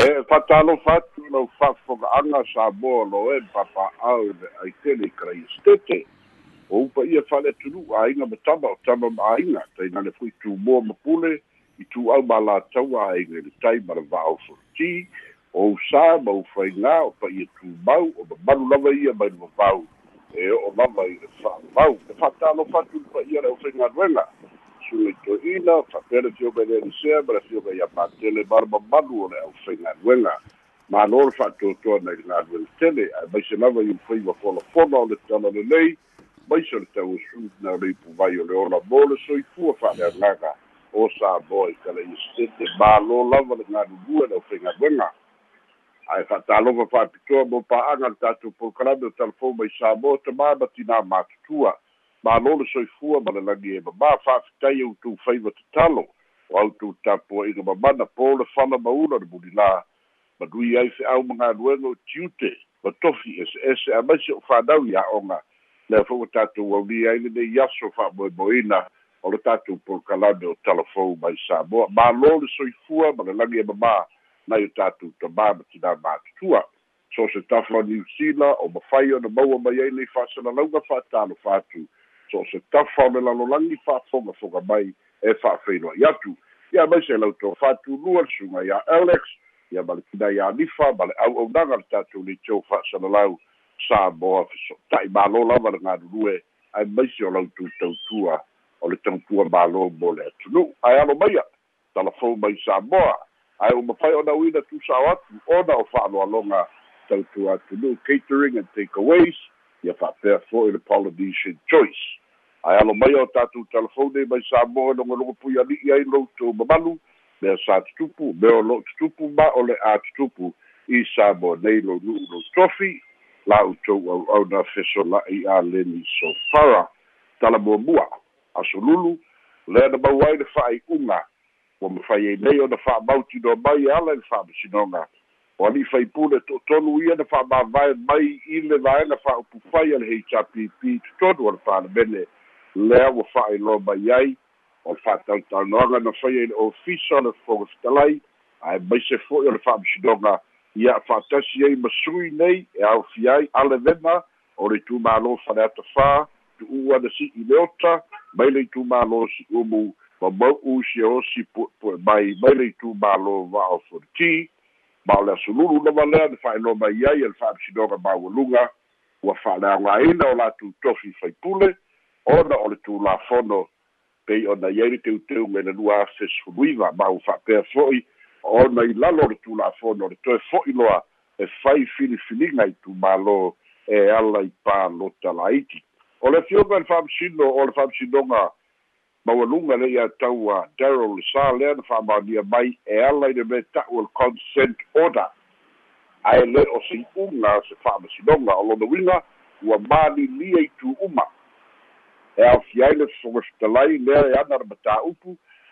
e faatalofa atu lau fa'afoga'aga sa moa lo e papa'au le aitele i kalaia o upa ia fa'aleatunu'u aiga ma tama o tama ma aiga taina le fu'i tumoa ma pule i tu'au ma latou aiga i le tai ma le va'ao foloti o usā ma ufaigā o paia tumau o mamalu lava ia mai le vavau e o'o lava i le fa'avau e fa'atalofa atu le paia le ʻaufaigaluega suga i toe'ina fa'apele fioga i le elisea ma le fioga ia matele ma le o le ʻaufaigaluega malo le fa'atoatoa nai le galuega tele ae maise lava i mafolafona o le tala lelei maise le tauasu na le ipuvai o le ola mo le soifua fa'aleagaga o sa moa i kalaia setete malo lava le galulue le ʻaufaigaluega ae fa'atalofa fa'apitoa mo pa'aga le tatou polokalame o telefon mai sa mo tamā ma matutua malo le soifua ma le lagi e mamā fa'afitai outou faiva tatalo o outou tapua'iga mamana po le fala maula le mulilā manui ai fe'au magaluega o tiute ma tofi ese'ese a maise o fanau i a'oga lea fo'u tatou aulia ai lenei aso fa'amoemoeina o le tatou polokalame o telefon mai sa moa. Malo le soifua ma le lagi e mamā nai o tatou tamā ma tinā matutua so se tafa niusila o mafai ona maua mai ai lei fa'asalalauga fa'atalofa atu so se tafa o le lalolagi fa'afogafoga mai e fa'afeiloai atu ia mai se lautoa fa'atulua le suga ia alex ia ma le kina ia nifa ma le auaunaga le tatou leitou fa'asalalau sa moa feso'ota'i mālo lava le galulue ae maise o lautou tautua o le tautua mālo mo le atunu'u ae alo maia talafou mai sa moa ae uma fai ona uina tusao atu ona o fa'aloaloga tautu atu nu catering and takeaways ia fa'apea fo'i le polynesian choice ae alo mai o tatou telefone mai sa moa logologo pui ali'i ai loutou mamalu. Mea sa tutupu mea o lo'o tutupu ma o le a tutupu. I sa moa nei lou nu'u lou tofi. La'utou au'auna fesola'i a leni sofara. Talamuamua asolulu lea na mau ai le fa'ai'uga ua mafai ai nei ona fa'amautinoa mai e ala i le fa'amasinoga o ali'i faipule to'atolu ia na fa'amavae mai i le vaega fa'aupufai a le hpp totonu o le palemene lea ua fa'ailoa mai ai o le fa'atautaunoaga na fai ai le ofisa o le fogafetalai ae maise fo'i o le fa'amasinoga ia fa'atasi ai masui nei e aofi ai alevena o le itumālo faleata fā tu'u ana si'i leota mai le si umu ma mau'u sia osi pu'epu'e mai mai le itumālo va'o forti ma o le asolulu lava lea na fa'ailoa mai ai e le fa'amasinoga maualuga ua fa'aleaogāina o latou tofi faipule ona o le tulafono pei ona iai le teuteu me le lua fesfuluiva ma ua fa'apea fo'i ona i lalo o le tulafono o le toe fo'i loa e fai filifiliga i tumālō e ala i pālota laiti o le fioga le fa'amasino o le fa'amasinoga maualuga le ia taua darrel le sa lea na fa'amaonia mai e ala i le me ta'u le consent order. Ae le o si'uga se fa'amasinoga o lona uiga ua malilia i tu'uma e aofia ai le fogafetalai lea e ana le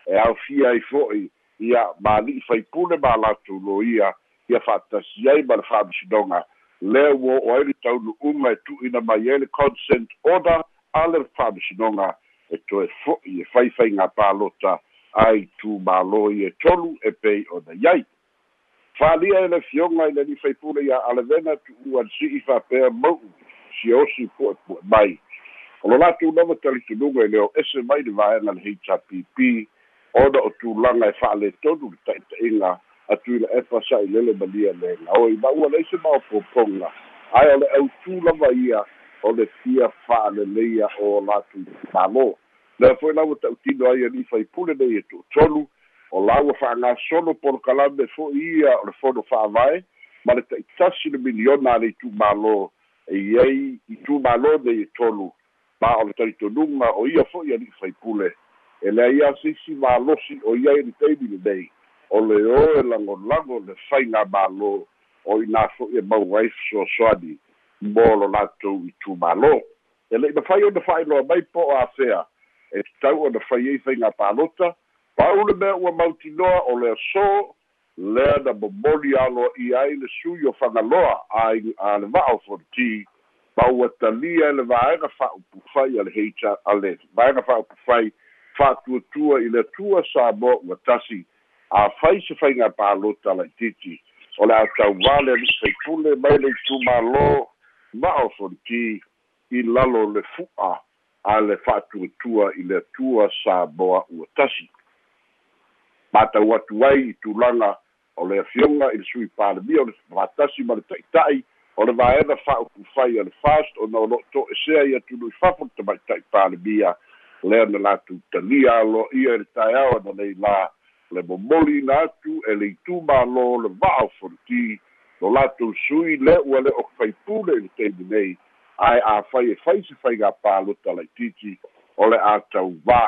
e aofia ai fo'i. Ia mali'i faipule ma latou lo ia ia fa'atasi ai ma le fa'amasinoga lea ua o'o ai le taunu'uga e tu'uina mai ai le consent order a le fa'amasinoga e toe fo'i e faifaiga palota ai tumālō i e tolu e pei ona iai. Fa'alia e le fioga i le ni faipule ia alevena tu'u alisi'i fa'apea mau'u siosi pu'epu'e mai o lo latou lava talitunuga i le o ese mai le vaega le hpp ona o tulaga e fa'aletonu le ta'ita'iga atu i le epa sa'ilele malia le gaoi ma ua leise maopopoga ae o le autū lava ia o le fia fa'aleleia o latou mālō lea foi lau ta'utino ai ani faipule nei e tu'utolu o lau fa'agasolo polokalame fo'i ia o le fono fa'avae ma le ta'itasi le miliona a le itumālō e iai itumālō nei e tolu ma o le talitonuga o ia fo'i ali'i faipule e lea ia sisi malosi o ia i le taimi o le o e lagolago le faiga mālō. O inā fo'i e mau ai fesoasoani mo lo latou i tumālō e le'i mafai ona fa'ailoa mai po o afea e tatau ona fai ai faiga palota pau le mea ua mautinoa o le aso lea na momoli aloa'i ai le sui o fagaloa a le va'o fonti ma ua talia e le vaega fa'aupufai a le heita a le vaega fa'aupufai fa'atuatua i le atua sa mo ua tasi. Afai se faiga palota laititi o le atauvale li faipule mai le itumālō ma'o foniti i lalo le fu'a a le fa'atuatua i le atua sa boa ua tasi. Matau atu ai i tulaga o le afioga i le sui palemia o le fatasi ma le ta'ita'i o le vaega fa'aukufai a le fast ona o lo'o to'esea ia tului fafa le tamaita'i palemia lea na latou talia alo'ia i le taeao ana nei la le momoli ina atu e le itumālō le va'o foniti lo latou sui le ua le o faipule i le taimi nei. Ae e fai se faiga palota laitiiti o le a tauvā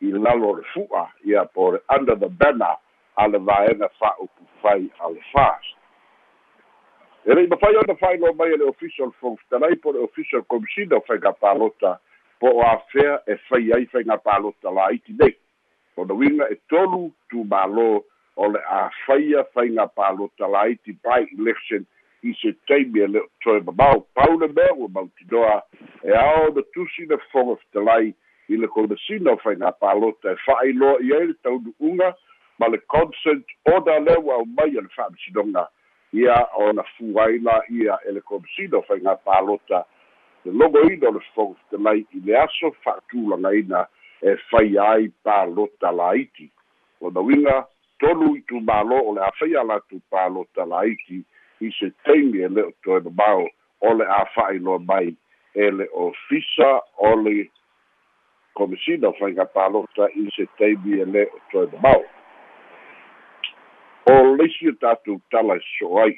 i lalo le fu'a ia po le under the banner a le vaega fa'upu fai a le fast e le'i mafai ona failoa mai e le official fofitalai po le official commissioner o faiga palota po o afea e fai ai faiga palota laiti nei ona uiga e tolu tumālō o le a faia faiga palota laiti by election i se taimi e le toe mamao pau le mea ua mautinoa e ao na tusi le fofoga fetalai i le konasina o faiga palota e fa'ailoa i ai le taunu'uga ma le consent order le ua aumai a le fa'amasinoga ia ona fuaina ia e le komisina o faiga palota le logoina o le fofoga fetalai i le aso fa'atulagaina e fai ai palota laiti ona uiga tolu i tumālo o le a'afaia latou palota laiti i se taimi e le o toe mamao o le a fa'ailoa mai e le ofisa o le komisina o faiga palota i se taimi e le o toe mamao o leisi o tatou tala e so ai.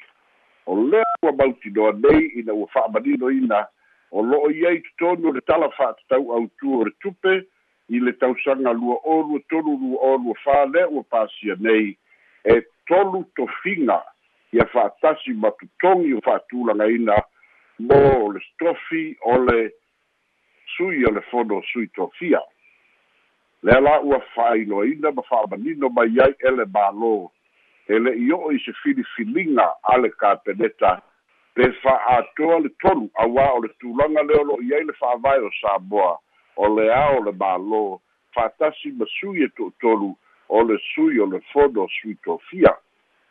O lea ua mautinoa nei ina ua fa'amaninoina o lo'o i ai totonu o le tala fa'atatau autu o le tupe i le tausaga lua o lua tolu lua o lua fā lea ua pasia nei. E tolu tofiga ia fa'atasi ma totogi o fa'atulagaina mo le stofi o le sui o le fono sui tofia lea la ua fa'ailoaina ma fa'amanino mai ai ele mālō e le'i o'o i se filifiliga a le kapeneta pe fa'atoa le tolu auā o le tulaga lea o lo'o i ai le fa'avae o samoa o le ao le mālō. Fa'atasi ma sui e to'utolu o le sui o le fono sui tofia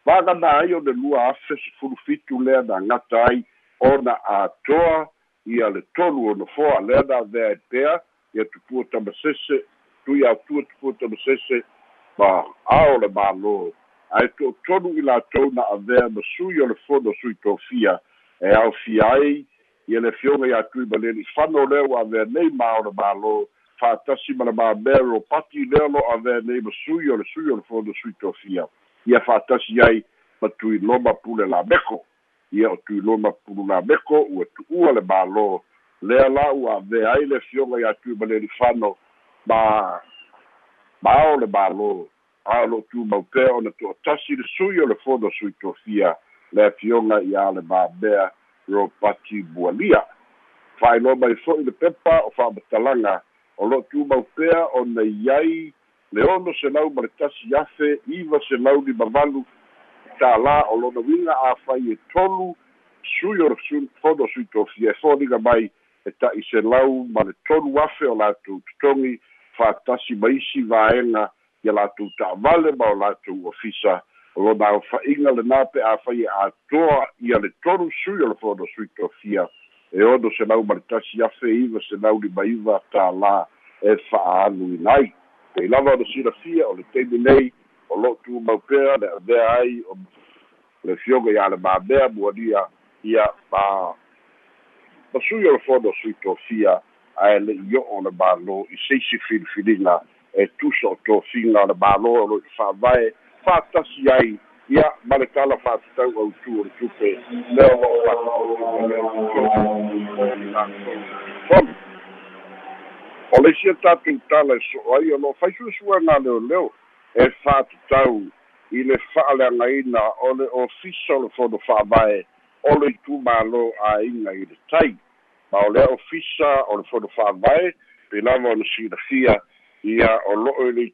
vagana ai o le lua afe sefulu fitu lea na agata ai ona atoa ia le tolu ona foa lea na avea e pea ia tupua tamasese tui autua tupua tamasese ma ao le mālō ae to'utolu i latou na avea ma sui o le fono sui tofia e aofia ai ia le fioga iā tui ma leli fano lea ua avea nei ma o le mālō fa'atasi ma le mamea lo pati lea lo avea nei ma sui o le sui o le fono sui tofia. Ia fa'atasi ai ma tuiloma pule lameko ia o tuiloma pulu lameko ua tu'ua le mālō lea la ua avea ai le fioga iā tui ma leli fano ma ma ao le mālō a lo tu mau pea ona to'atasi le sui o le fono sui tofia le fioga iā le mamea ropati bualia. Fa'ailoa mai fo'i le pepa o fa'amatalaga o lo'o tumau pea ona iai le ono selau ma le tasi afe iva selau lima valu tālā o lona uiga afai e tolu sui o le fono sui tofia e foliga mai e ta'i selau ma le tolu afe o latou totogi fa'atasi ma isi vaega ia latou ta'avale ma o latou ofisa. Lona aofa'iga lenā pe afai e atoa ia le tolu sui o le fono sui tofia e ono se lau ma le tasi afe iva lima iva tālā e fa'aaluina ai pei lava ona silafia o le taimi nei o lo'o tumau pea le avea ai o le fioga iā le mamea mualia ia ma ma sui o le fono sui tofia ae le'i o'o le mālō i seisi filifiliga e tusa o tofiga o le mālō o lo'i fa'avae fa'atasi ai ia ma le kala fa'atatau autu o le tupe lea lo'o o le isia tatou tala e so'o ai o lo'o faisuasuaga leoleo e fa'atatau i le fa'aleagaina o le ofisa o le fono fa'avae o le itumālō āiga i le tai. Ma o lea ofisa o le fono fa'avae pe lava o le silafia ia o lo'o i le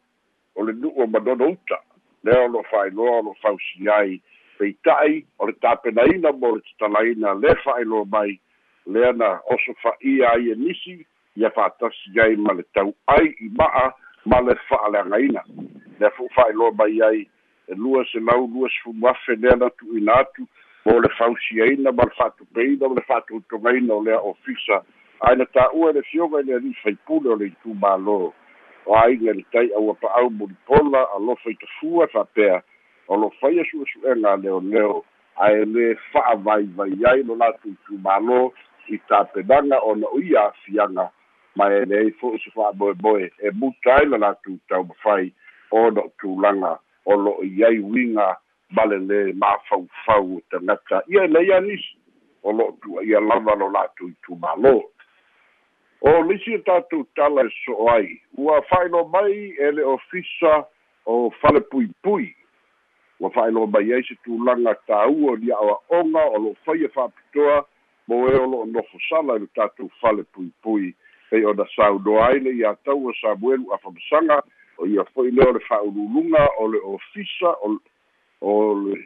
o le nu'u o manono uta lea o lo'o fa'ailoa o lo'o fausi ai. Peita'i o le tapenaina mo le tatalaina le fa'ailoa mai. Lea na oso fa'ia ai e nisi ia fa'atasi ai ma le tau'ai i ma'a ma le fa'aleagaina lea fo'u fa'ailoa mai ai e lua se lau lua sefulu afe lea na tuuina atu mo le fausiaina ma le fa'atupeina ma le fa'atu'utogaina o lea ofisa. Ae na tā'ua le fioga i le ali'i faipule o le itumālō o aiga le tai aua pa'au molipola alofa i tafua fa'apea o lo faia su'esu'ega a leoleo ae lē fa'avaivai ai lo latou itumālō i tapenaga ona o ia afiaga ma e leai fo'i se fa'amoemoe e muta ai la latou taumafai ona o tulaga o lo'o i ai uiga ma le lē mafaufau o tagata ia e leia nisi. O lo'o tu'aia lava lo latou itumālō o lisi e tatou tala e so'o ai. Ua fa'ailo mai e le ofisa o fale puipui ua fa'ailo mai ai se tulaga tāua o lia a'oa'oga o lo'o faia fa'apitoa mo e o lo'o nofo sala i le tatou fale puipui pei ona saunoa ai le iā tau o samuelu afamasaga o ia fo'i lea o le fa'aululuga o le ofisa o o le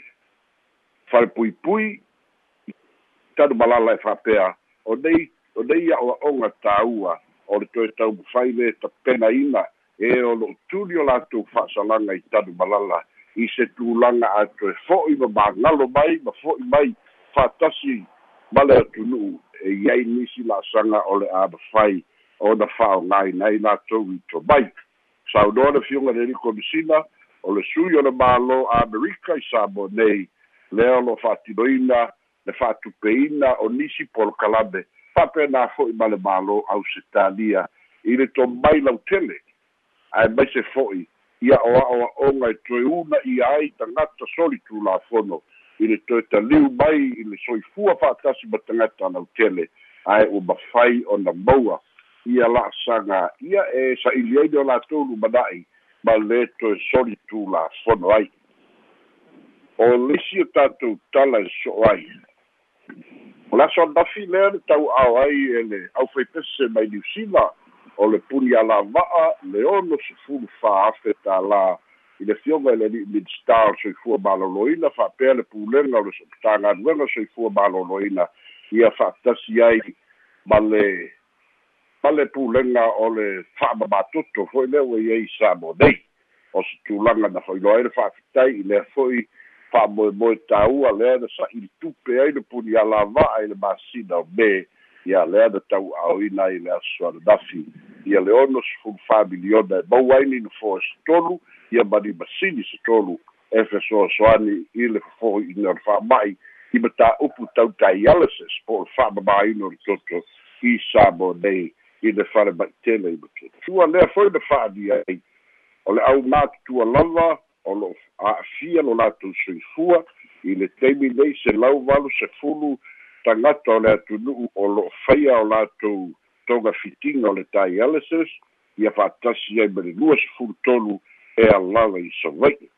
fale puipui tanu malala e fa'apea o nei o nei a'oa'oga tāua o le toe taumafai le tapenaina e o lo'o tuli o latou fa'asalaga i tanu malala. I se tulaga atoe fo'i ma magalo mai ma fo'i mai fa'atasi ma le atunu'u e iai nisi la'asaga o le a mafai ona fa'aogāina ai latou i tomai saunoa le fioga le likomisina o le sui o le mālō amerika i sa mo nei. Lea o lo'o fa'atinoina le fa'atupeina o nisi polokalame fa'apena fo'i ma le mālō ausitalia i le tomai lautele ae mai se fo'i ia o a'oa'oga e toe una ia ai tagata soli tulafono i le toe taliu mai i le soifua fa'atasi ma tagata lautele ae ua mafai ona maua. Ia la'asaga ia e sa'ili ai le o latou lumana'i ma le toe soli tulafono ai. O lisi o tatou tala e so'o ai o le aso anafi lea le tau'ao ai e le ʻaufai mai niusila o le puli a lava'a le ono sefulu fāafe tālā. I le fioga i le ali'i midstar soifua malōlōina fa'apea le pulega o le tagaluega soifua malōlōina ia fa'atasi ai ma le ma le pulega o le fa'amamatoto fo'i lea ua iai sa mo o se tulaga na fo'iloa ai le fa'afitai i lea fo'i fa'amoemoe tāua lea na sa'ili tupe ai le puni alava'a i le masina o me. Ia lea na tau'aoina ai le aso alanafi ia le ono sefulu familiona e mau ai lina foa se tolu ia mani masini se tolu. E fesoasoani i le fofo'o'ina o le fa'ama'i i matā'upu tautaialeses po o le fa'amamāina o le toto i sa mo nei i le fale ma'itele i matoto sua lea foi le fa'alia ai. O le au matutua lava o lo a'afia lo latou soifua i le taimi se lau valu sefulu tagata o le atunu'u o lo'o faia o latou toga fitiga o le dialysis ia fa'atasi ai ma le lua sefulu tolu e alala i sava'i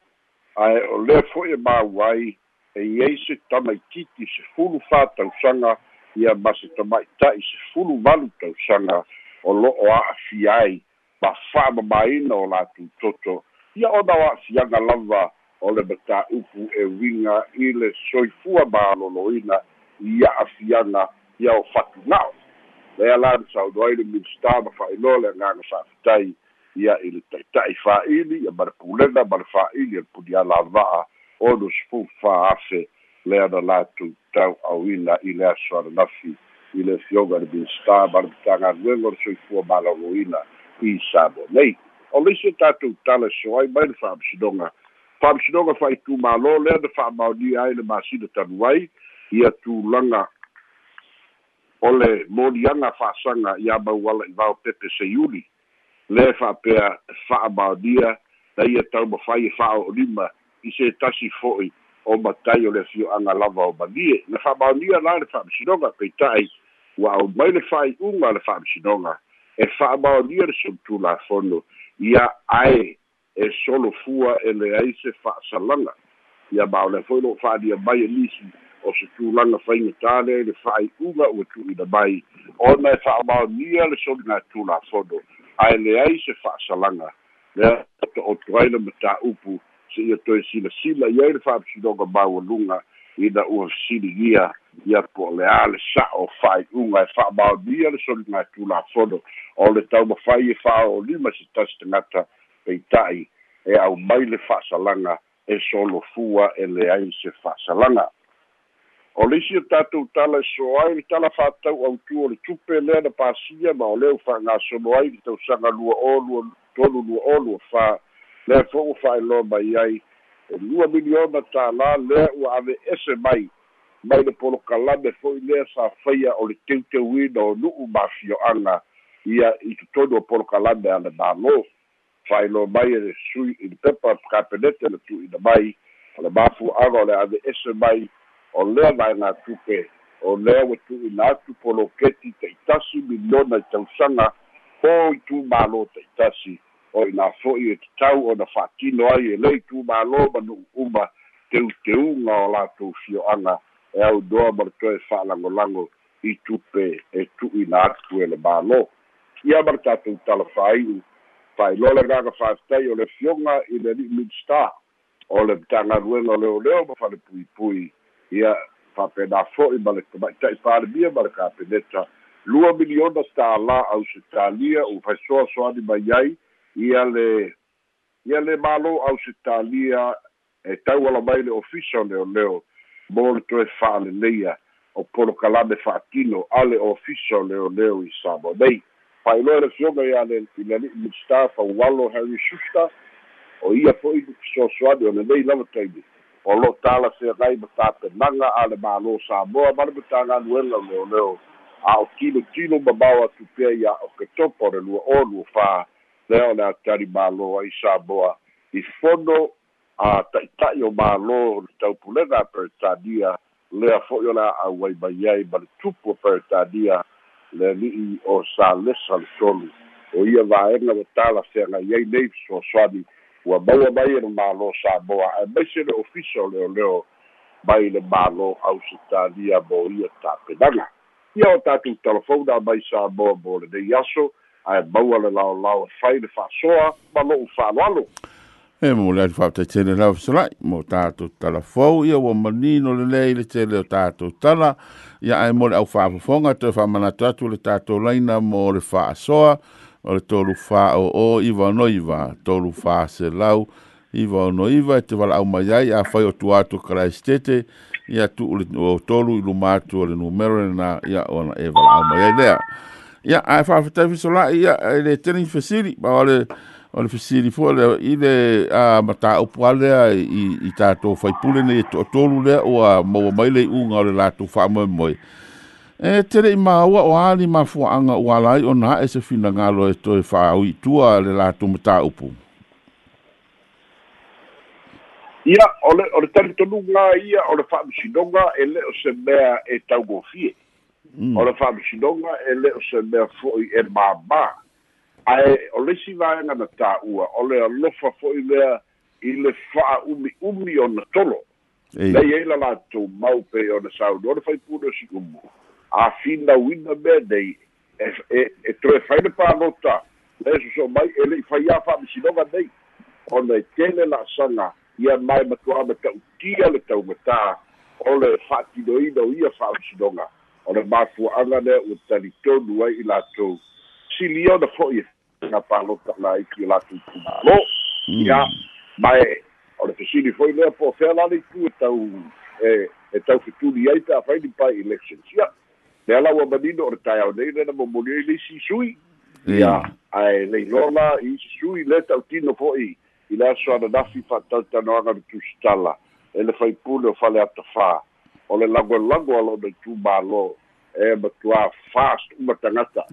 ae o lea fo'i e mau ai e iai se tamaititi sefulu fatausaga ia ma se tama'ita'i sefulu valu tausaga o lo'o a'afia ai ma fa'amamāina o latou toto ia ona o a'afiaga lava o le matā'upu e uiga i le soifua malōlōina i a'afiaga ia o fatuna'o lea la na saunoa ai le minista ma fa'ailoa le agaga fa'afitai ia i le ta'ita'i fa'ili ia ma le pulega ma le fa'ili e le punia lava'a ono sefulu fāafe lea na latou tau'auina i le aso alanafi i le fioga le minista ma le matagaluega o le soifua malōlōina i sa mo nei o le isi tatou tala so ai mai le fa'amasinoga fa'amasinoga fa'aitumālō lea na fa'amaonia ai le masina tanu ai ia tulaga o le moliaga fa'asaga ia mauala i vao pepe seiuli le fa'apea fa'amaonia na ia taumafai e fa'ao'olima i se tasi fo'i o matai o le afio'aga lava o manie na fa'amaonia la le fa'amasinoga peita'i ua au mai le fa'ai'uga le fa'amasinoga e fa'amaonia le se'utulafono ia ae e solo fua e leai se fa'asalaga ia ma o le foi lo'o fa'alia mai e nisi o se tulaga i le fa'ai'uga ua tu'uina mai. Ona e fa'amaonia le soliga tulafono ae leai se fa'asalaga lea to'oto ai le matā'upu se ia toe silasila i ai le fa'amasinoga maualuga ina ua fesiligia ia po le a le sa'o fa'ai'uga e fa'amaonia le soliga tulafono o le taumafai e fa'aolima se tasi tagata peita'i e au mai le fa'asalaga e solofua e leai se fa'asalaga o le isi o tatou tala e so ai le tala fa'atau autu o le tupe lea na pasia ma o lea u fa'agasolo ai le tausaga lua o lua tolu lua o lua fa lea fo'u ua fa'ailoa mai ai e lua miliona tālā lea ua ave ese mai. Mai le polokalame fo'i lea sa faia o le teuteuina o nu'u mafio'aga ia i totonu o polokalame a le mālō fa'ailoa mai e le sui i le pepa kapenete le tu'uina mai. O le mafua'aga o le ave ese mai. O lea vaega tupe o lea ua tu'uina atu poloketi ta'itasi miliona i tausaga po i tumālō ta'itasi o ina fo'i e tatau ona fa'atino ai e lei tumālō ma nu'u uma teuteuga o latou fio'aga e aunoa ma le toe fa'alagolago i tupe e tu'uina atu e le mālō ia ma le tatou talafai'u fa'ailoa le gaga fa'afetai o le fioga i le li'i midstar o le tagaluega leoleo ma fale puipui ia fa'apena fo'i ma le tama'ita'i palemia ma le kapeneta lua miliona tālā ausitalia ua faisoasoani mai ai ia le ia le mālō ausitalia e tauala mai le ofisa o leoleo mo le toe fa'aleleia o polokalame fa'atino a le ofisa o leoleo i samo nei fa'ailoa le fioga ia le i le ali'i minista faualo harry susta o ia fo'i soasoani o lenei lava taimi. O lo tala se gai ma tapenaga a le mālō samoa ma le matagaluega o leoleo a o tino mamao atu pea ia o ke topo o le lua o lua fā lea o le atali mālō ai samoa i fono a ta'ita'i o mālō o le taupulega a peretania lea fo'i o le a'au ai mai ai ma le tupu o peretania le ali'i o sa lesa le tolu. O ia vaega ua tala feagai ai nei fesoasoani ua maua mai e le mālō samoa e maise le ofisa o leoleo mai le mālō ausitalia mo ia tapenaga. Ia o tatou telefona mai samoa mo lenei aso ae maua le laolao e fai le fa'asoa ma lo'u fa'aloalo e mo le fa'ataitele lau fesola'i mo tatou talafou ia ua manino lelei le tele o tatou tala ia ae mo le au fa'afofoga toe fa'amanatu atu le tatou laina mo le fa'asoa o le tolu fa o o iwa no iwa tolu fa se lau iwa no iwa e te wala au mai ai a fai o tuatu Christete ia tu o tolu ilu matu o le numero na ia ona e wala au mai ai lea ya a fa fa ta fiso la ya le tenin fesiri ba ole ole fesiri fo le ile a mata o poale i i ta to fa pulen e to to lu le o mo mai le u nga le la to fa mo mo e tere i ma o ali ma fo anga o ala i ona e se fina nga lo e to e fa u tu a le la to mata o pu ia ole ole tanto lunga ia ole fa mi e ele o se mea e tau O le whaamisinonga e le o se mea foi e māma. Ai, o le si vāenga na tā ua, o le alofa foi lea i le wha umi umi o na tolo. Ei. Nei e la la tō mau pe o na saudi, o le whai pūna si umu a fina wina me nei e e e troe faile pa nota le so so mai ele i fai afa mi sinonga nei ona e tele la sanga ia mai ma tua ma tau tia le tau mata o le fati do ina o ia fa mi sinonga o le mafu anga ne o tani tonu ai i lato si lio na fo i nga pa nota na i ki lato lo. Ia mai o le fesini foi lea po fea lani tu e tau e e tau fituli ai ta fai di pai elections. Ia le ala ua manino o le taeao nei lena momoli ai leisi sui. Ia ae lei lola i isi sui le tautino fo'i i. Le aso ananafi fa'atautanoaga le tusitala e le faipule o fale atafā o le lagolago a lona itumālō e matuā fast uma tagata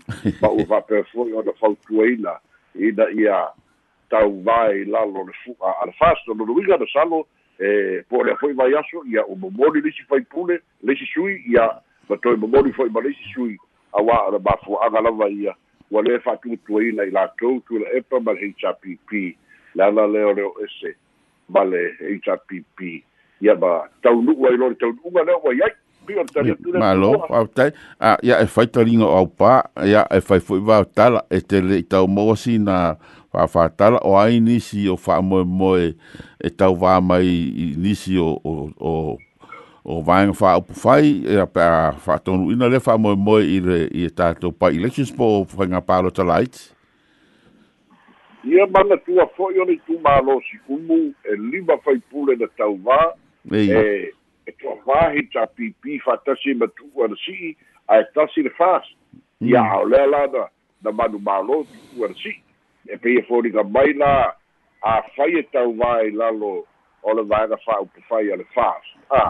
ma ua fa'apea fo'i ona fautuaina ina ia tauvā i lalo le fu'a a le fast o loluiga na salo e po o lea fo'i vai aso ia ua momoli leisi faipule leisi sui ia ma toe momoli fo'i ma leisi sui auā o le mafua'aga lava ia ua lē fa'atu'utuaina i latou tu le epa ma le hpp le ana lea o le o ese ma le hpp ia ma taunu'u ai lo le taunu'uga lea ua iai malo au tai. A ya e fai talinga au pa ya e fai fu va tala e te le tau mo si na o ai ni o fa mo e tau va mai ni o, o o o vaing fa au fai e a fa tonu ina le fa mo mo i le i ta to pa elections po fa nga pa lo talait ia mana tua fo yo ni tu malo si fu mu e liba fai pule na tau va e. e to'avā he tapipi fa'atasi e matu'u ana si'i ae tasi le fast ia o lea la na manu mālo tu'u ana si'i e peia foliga mai la afai e tauvā i lalo o le vaega fa'aupufai a le a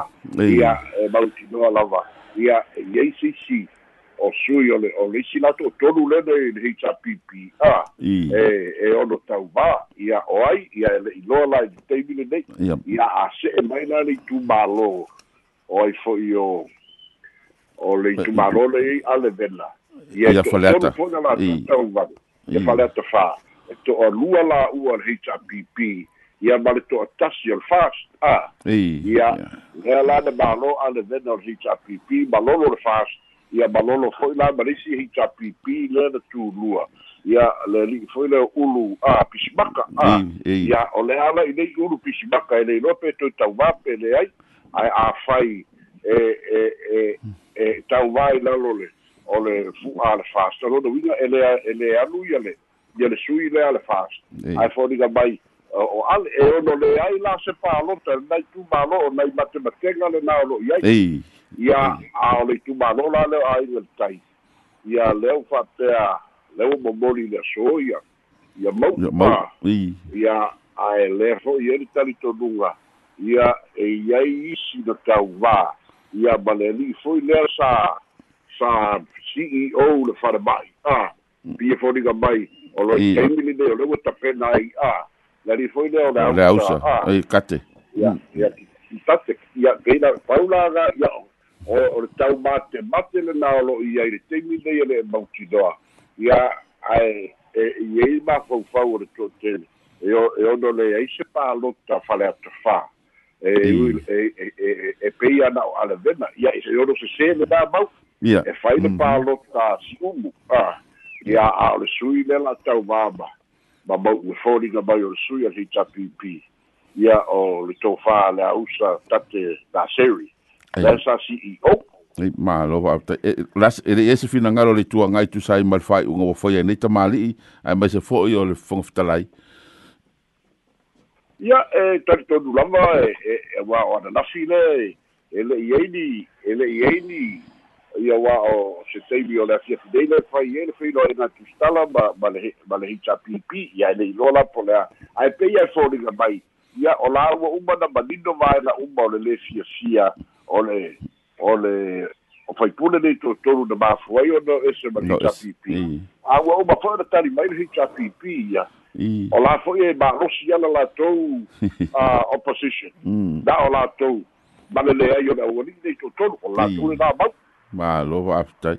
ia e mautinoa lava ia e iai sisi o sui o le o le isi latou tolu lena i le hpp a e e ono tauvā ia o ai ia e le'iloa la i taimi lenei ia ase'e mai la le itumālō o ai fo'i o o le itumālō leai a le vela ia e to'atonu fo'i na latou tauvanu e faleata fā e to'alua la'ua le hpp ia ma le to'atasi o le fast a ia lea la na mālō a le vena o le hpp malolo le fast ia malolo fo'i la malisi hpp lea na tulua ia le li'i fo'i le ulu a pisimaka a. Ia o le ala i nei ulu pisimaka e leiloa pe toi tauvā pe leai ae afai e e e e tauvā i lalo le o le fu'a le fast. Alona uiga e le e le alu ia le ia le sui lea le fast. Ae foliga mai o ale e ono le ai la se palota nai tu malo nai matematenga le na lo ia ia a o le tu malo la le ai le tai. Ia le o fatea le o momoli le soia ia. Ma ia ai le fo ia ni tali to lunga ia e iai isi no tau va ia baleli foi le sa sa CEO le fara mai ah pia fo ni ga mai o lo temili le o le tapena ai. Ah la li foi le o le ausa. e kate. Ia ia tate. Ia keina paula ga ia o o le tau mate mate le na lo ia i le teimi le le mauti doa ia ai e ia ma fo fo le to te e o e ono le ai se pa lota fale ata fa e e e e pe ana ala vena. Ia e ono se se le da mau. Ia. E fai le pa lota si umu. Ah ia a le sui le la tau mama ma mau ua foliga mai o le sui a hpp ia o le tofā le ausa tate naseri le sa ceo ma lo va e las e ese fina ngalo le tua ngai tu sai mal fai unga foi nei ta mali ai mai se foi o le fong fitalai ia e tari tonu lava e e wa o na file e le ieni e le ieni ia wa o se teimi o le afia fidei le fai e le fai loa ina tustala ma, ma, le, ma le pipi ia le ilola po lea ai pe ia e fōringa mai. Ia o la ua uma na manino vai na uma o le le fia fia o le o le o fai pule nei to toru na mafu ai o no ese ma hita pipi a ua uma fo na tari mai le hita pipi ia. O la fo e ma rosi ala la tou uh, opposition. Mm. na o la tou ma le le ai o na ua nei to toru o la tou na mau. Ma lo va aftai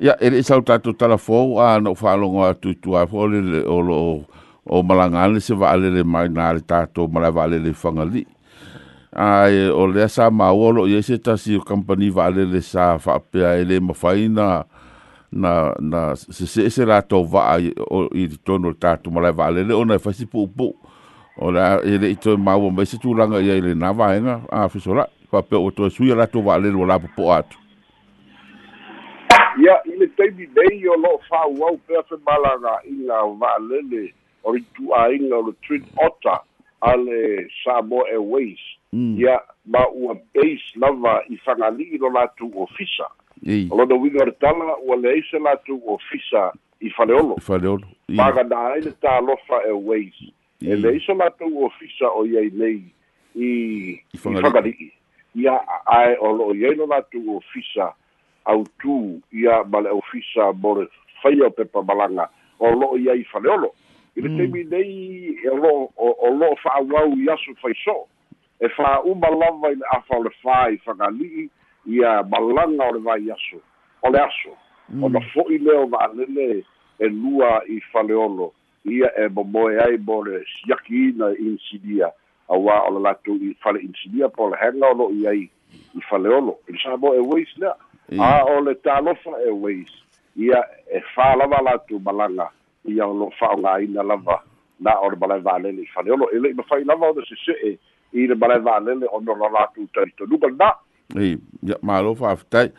ya ele sa ta tu tala fo a no fa lo ngo tu tu a fo le o lo o malanga le se va le mai na le ta to mala va le le fangali ai o le sa mawolo ye se tasi o company vale le sa fa pe ele mafaina na na se se se la to va o i tono tatu mala vale le ona fasi pu pu o la ele ito mawo me se tulanga ye le na vaenga a fisola fa pe o to suya la to vale lo la pu atu ia i le taimi nei o lo'o fa'auau pea femālagā'iga va'alele o le itu'āiga o le trin ota a le samoa airways. Ia ma ua base lava i fagali'i lo latou ofisa o lona uiga o le tala ua leai se latou ofisa i faleolo magana ai le talofa airways e leai se latou ofisa o iai nei i fagali'i ia ae o lo'o iai lo latou ofisa autū ia ma le ofisa mo le faia o pepa malaga o lo'o iai i faleolo i le taimi nei e lo'o o lo'o fa'auau i aso faiso'o e fa'auma lava i le afa o le fā i fagali'i ia malaga o le vai aso o le aso. Ona fo'i lea o va'alele e lua i faleolo ia e momoe ai mo le siakiina insidia. Auā o le latou i fale insidia po le hega o lo'o i ai i faleolo i le sa mo e weis lea a o le talofa airways. Ia e fā lava latou malaga ia o loo fa'aogāina lava. Na o le malai va'alele i faleolo e le'i mafai lava o le sese'e i le malai va'alele o no la latou talitonuga na ei ia malo fa'afetai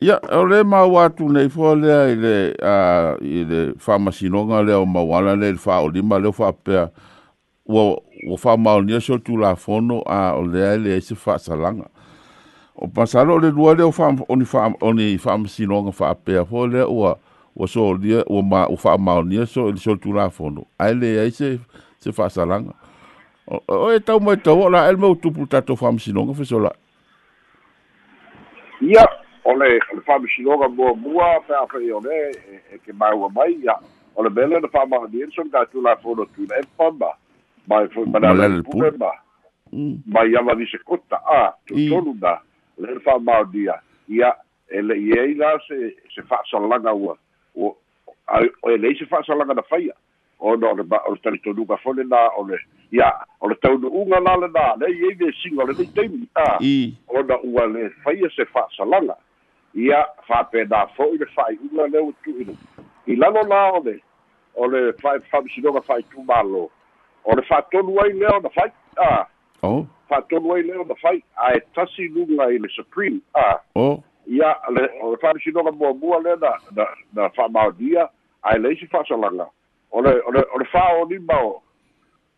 Ia, o le mau atu nei fo lea i le, uh, i le whamasinonga lea o mawala le wha o lima leo wha pea ua ua wha maonia so tu la fono a o lea le eise wha salanga. O pasalo le lua leo wha oni wha oni whamasinonga wha pea fo lea ua ua so lia ua ma ua wha maonia so i so tu la fono. Ai le eise se wha salanga. O, e tau mai tau la elme utupu tato whamasinonga wha Ia, o le le fa'amasiloga muamua pe afai o le e ke maua mai ia o le mele na fa'amaganiani so gatu lafono tuna epa ma. Mai foi manale pule ma. Mai ama ni se kota a tonu na le le fa'amaonia ia e le i ai la se se fa'asalaga ua o e lei se fa'asalaga na faia. Ona o le o le talitonuga fole na o le ia o le taunu'uga la le na le i ai le siga o le nei taimi a ona ua le faia se fa'asalaga ia fa'apena fo'i le fa'ai'uga lea ua tu'inu i lalo la o le o le fa'amisinoga fa'aitumālō o le fa'atonu ai lea ona fai a. O. Fa'atonu ai lea ona fai ae tasi luga i le supreme a. O. Ia le o le fa'amisinoga muamua lea na na na fa'amaonia ae le isi fa'asalaga o le o le o le fa'aonima o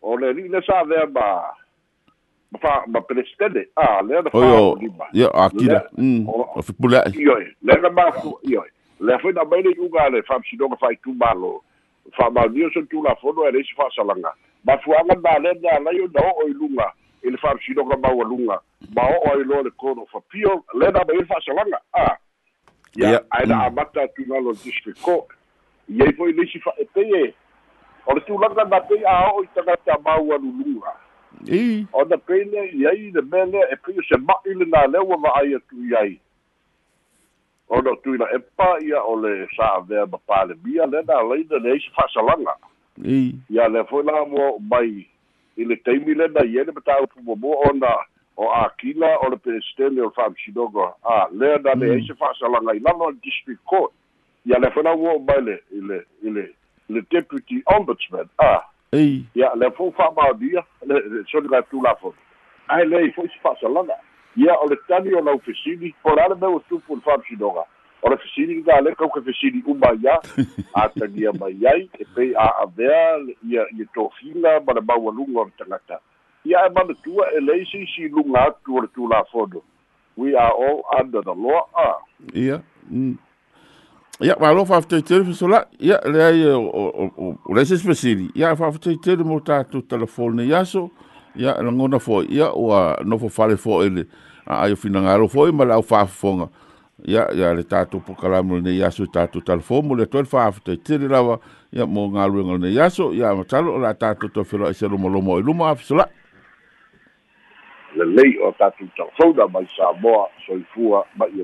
o le li'i le sa vea ma fa ma presidente ah le na fa ya akira mm o fi pula yo le na ma yo le foi na mele uga le fa si do fa tu malo fa ma dio so tu la fono e si fa salanga ma fu anga na le na la yo no o ilunga il fa si do ma wa lunga ma o o lo le kono fa pio le na me fa salanga ah. Ya ai na amata tu na lo district ko ye foi le si fa e o le tu langa na pe a o i tanga ta ma wa lunga i ona pele iai le mele e pia se ma'i lenā lea ua va'ai atu iai. Ona tuina epa ia o le sa'avea ma palemia lena alaina leai se fa'asalaga i. Ia le foi la mo mai i le taimi lena ia le mataupumomoa ona o akila o le peresidene o le fa'amisinoga a lea na leai se fa'asalaga i lalo le district court. Ia le foi la mo mai le i le i le le deputy ombudsman a ei. Ia le fo fa ma dia le so le tu la fo. Ai le fo si fa salanga ia o le tani o lau fesini po la le meu tu fu fa si doga o le fesini ga le ko ke fesini u ma ia a ta dia mai ai e pe a a vea ia ia to fila ma le ba lunga o tangata. Ia e mana tua e le si si lunga tu o tu la fo we are all under the law ah. Ia mm Ya ma lo fa te te ya le ai o o le se fasili ya fa te te mo ta tu telefon ya so ya la ngona fo ya o no fo fale fo ele ai fi na ngalo fo ma la fa fo nga ya ya le ta tu po kala mo ne ya so ta tu telefon mo le to fa te te la ya mo ngalo ngalo ne ya so ya ma talo la ta tu to lo se lo mo lo mo lo ma fi sola le le o ta tu telefon da ma sa mo so i fu ma ye